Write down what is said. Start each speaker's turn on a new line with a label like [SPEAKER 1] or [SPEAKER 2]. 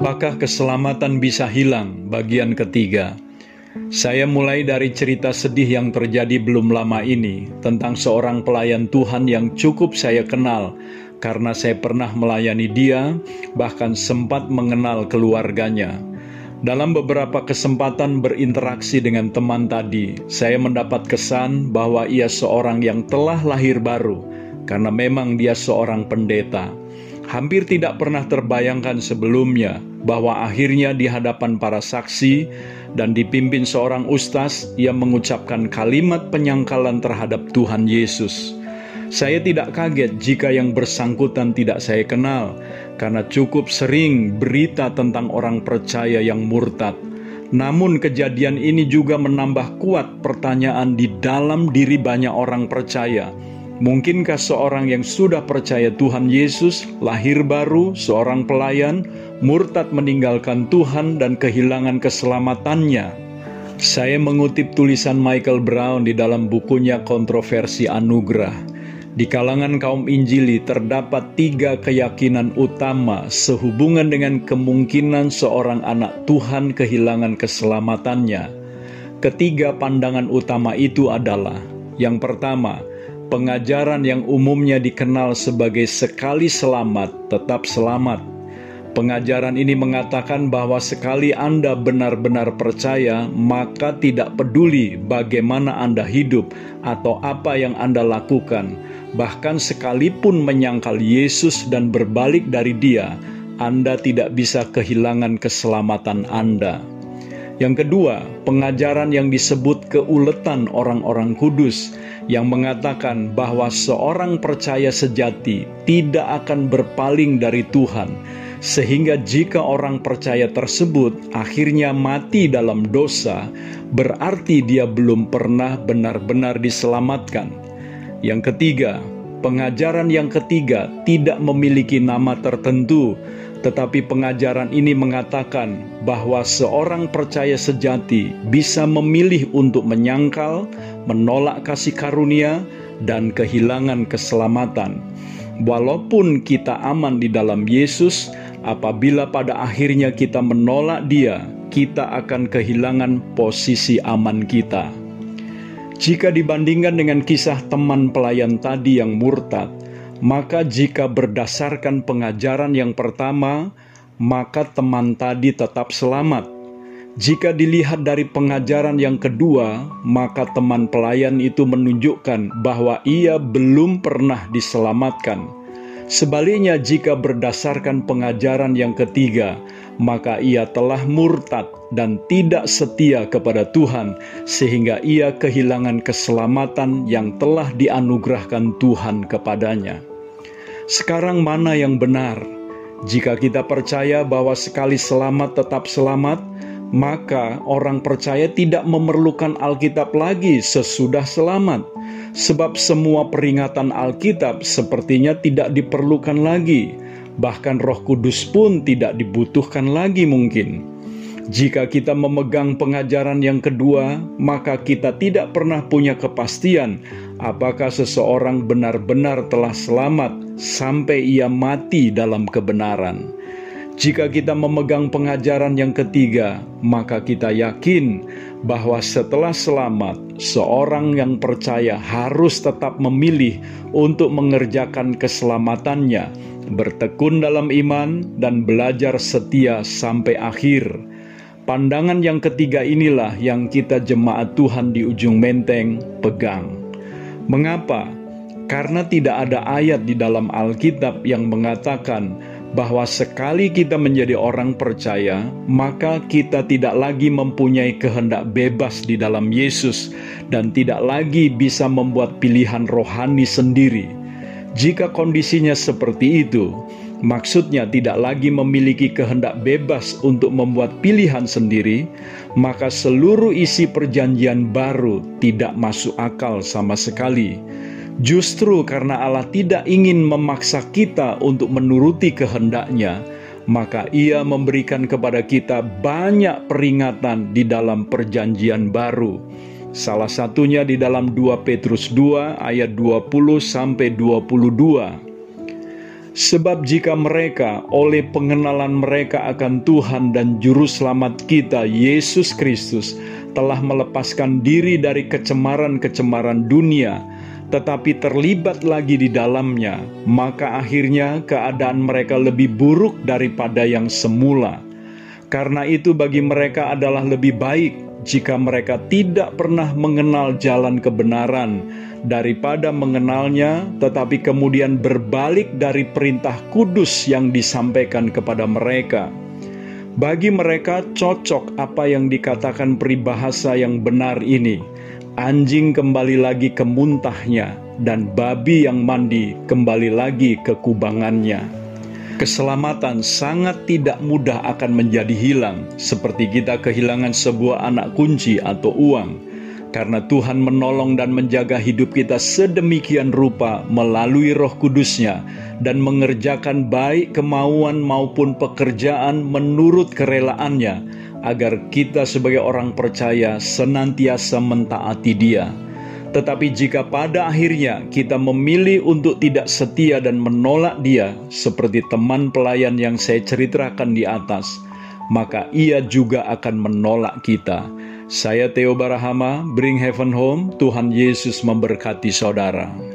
[SPEAKER 1] Apakah keselamatan bisa hilang? Bagian ketiga. Saya mulai dari cerita sedih yang terjadi belum lama ini tentang seorang pelayan Tuhan yang cukup saya kenal karena saya pernah melayani dia, bahkan sempat mengenal keluarganya. Dalam beberapa kesempatan berinteraksi dengan teman tadi, saya mendapat kesan bahwa ia seorang yang telah lahir baru karena memang dia seorang pendeta hampir tidak pernah terbayangkan sebelumnya bahwa akhirnya di hadapan para saksi dan dipimpin seorang ustaz yang mengucapkan kalimat penyangkalan terhadap Tuhan Yesus. Saya tidak kaget jika yang bersangkutan tidak saya kenal, karena cukup sering berita tentang orang percaya yang murtad. Namun, kejadian ini juga menambah kuat pertanyaan di dalam diri banyak orang percaya Mungkinkah seorang yang sudah percaya Tuhan Yesus, lahir baru, seorang pelayan, murtad meninggalkan Tuhan dan kehilangan keselamatannya? Saya mengutip tulisan Michael Brown di dalam bukunya Kontroversi Anugerah. Di kalangan kaum Injili terdapat tiga keyakinan utama sehubungan dengan kemungkinan seorang anak Tuhan kehilangan keselamatannya. Ketiga pandangan utama itu adalah: yang pertama, pengajaran yang umumnya dikenal sebagai sekali selamat, tetap selamat. Pengajaran ini mengatakan bahwa sekali Anda benar-benar percaya, maka tidak peduli bagaimana Anda hidup atau apa yang Anda lakukan, bahkan sekalipun menyangkal Yesus dan berbalik dari Dia, Anda tidak bisa kehilangan keselamatan Anda. Yang kedua, pengajaran yang disebut keuletan orang-orang kudus yang mengatakan bahwa seorang percaya sejati tidak akan berpaling dari Tuhan, sehingga jika orang percaya tersebut akhirnya mati dalam dosa, berarti dia belum pernah benar-benar diselamatkan. Yang ketiga, pengajaran yang ketiga tidak memiliki nama tertentu, tetapi pengajaran ini mengatakan bahwa seorang percaya sejati bisa memilih untuk menyangkal, menolak kasih karunia, dan kehilangan keselamatan. Walaupun kita aman di dalam Yesus, apabila pada akhirnya kita menolak Dia, kita akan kehilangan posisi aman kita. Jika dibandingkan dengan kisah teman pelayan tadi yang murtad, maka jika berdasarkan pengajaran yang pertama, maka teman tadi tetap selamat jika dilihat dari pengajaran yang kedua, maka teman pelayan itu menunjukkan bahwa ia belum pernah diselamatkan. Sebaliknya, jika berdasarkan pengajaran yang ketiga, maka ia telah murtad dan tidak setia kepada Tuhan, sehingga ia kehilangan keselamatan yang telah dianugerahkan Tuhan kepadanya. Sekarang, mana yang benar? Jika kita percaya bahwa sekali selamat tetap selamat, maka orang percaya tidak memerlukan Alkitab lagi sesudah selamat, sebab semua peringatan Alkitab sepertinya tidak diperlukan lagi, bahkan Roh Kudus pun tidak dibutuhkan lagi mungkin. Jika kita memegang pengajaran yang kedua, maka kita tidak pernah punya kepastian apakah seseorang benar-benar telah selamat sampai ia mati dalam kebenaran. Jika kita memegang pengajaran yang ketiga, maka kita yakin bahwa setelah selamat, seorang yang percaya harus tetap memilih untuk mengerjakan keselamatannya, bertekun dalam iman, dan belajar setia sampai akhir. Pandangan yang ketiga inilah yang kita jemaat Tuhan di ujung menteng pegang. Mengapa? Karena tidak ada ayat di dalam Alkitab yang mengatakan bahwa sekali kita menjadi orang percaya, maka kita tidak lagi mempunyai kehendak bebas di dalam Yesus dan tidak lagi bisa membuat pilihan rohani sendiri. Jika kondisinya seperti itu, maksudnya tidak lagi memiliki kehendak bebas untuk membuat pilihan sendiri, maka seluruh isi Perjanjian Baru tidak masuk akal sama sekali Justru karena Allah tidak ingin memaksa kita untuk menuruti kehendaknya, maka ia memberikan kepada kita banyak peringatan di dalam perjanjian baru. Salah satunya di dalam 2 Petrus 2 ayat 20 sampai 22. Sebab jika mereka oleh pengenalan mereka akan Tuhan dan Juru Selamat kita, Yesus Kristus, telah melepaskan diri dari kecemaran-kecemaran dunia, tetapi terlibat lagi di dalamnya, maka akhirnya keadaan mereka lebih buruk daripada yang semula. Karena itu, bagi mereka adalah lebih baik jika mereka tidak pernah mengenal jalan kebenaran daripada mengenalnya, tetapi kemudian berbalik dari perintah kudus yang disampaikan kepada mereka. Bagi mereka cocok apa yang dikatakan peribahasa yang benar ini. Anjing kembali lagi ke muntahnya, dan babi yang mandi kembali lagi ke kubangannya. Keselamatan sangat tidak mudah akan menjadi hilang, seperti kita kehilangan sebuah anak kunci atau uang karena Tuhan menolong dan menjaga hidup kita sedemikian rupa melalui roh kudusnya dan mengerjakan baik kemauan maupun pekerjaan menurut kerelaannya agar kita sebagai orang percaya senantiasa mentaati dia. Tetapi jika pada akhirnya kita memilih untuk tidak setia dan menolak dia seperti teman pelayan yang saya ceritakan di atas, maka ia juga akan menolak kita saya Theo Barahama, Bring Heaven Home, Tuhan Yesus memberkati saudara.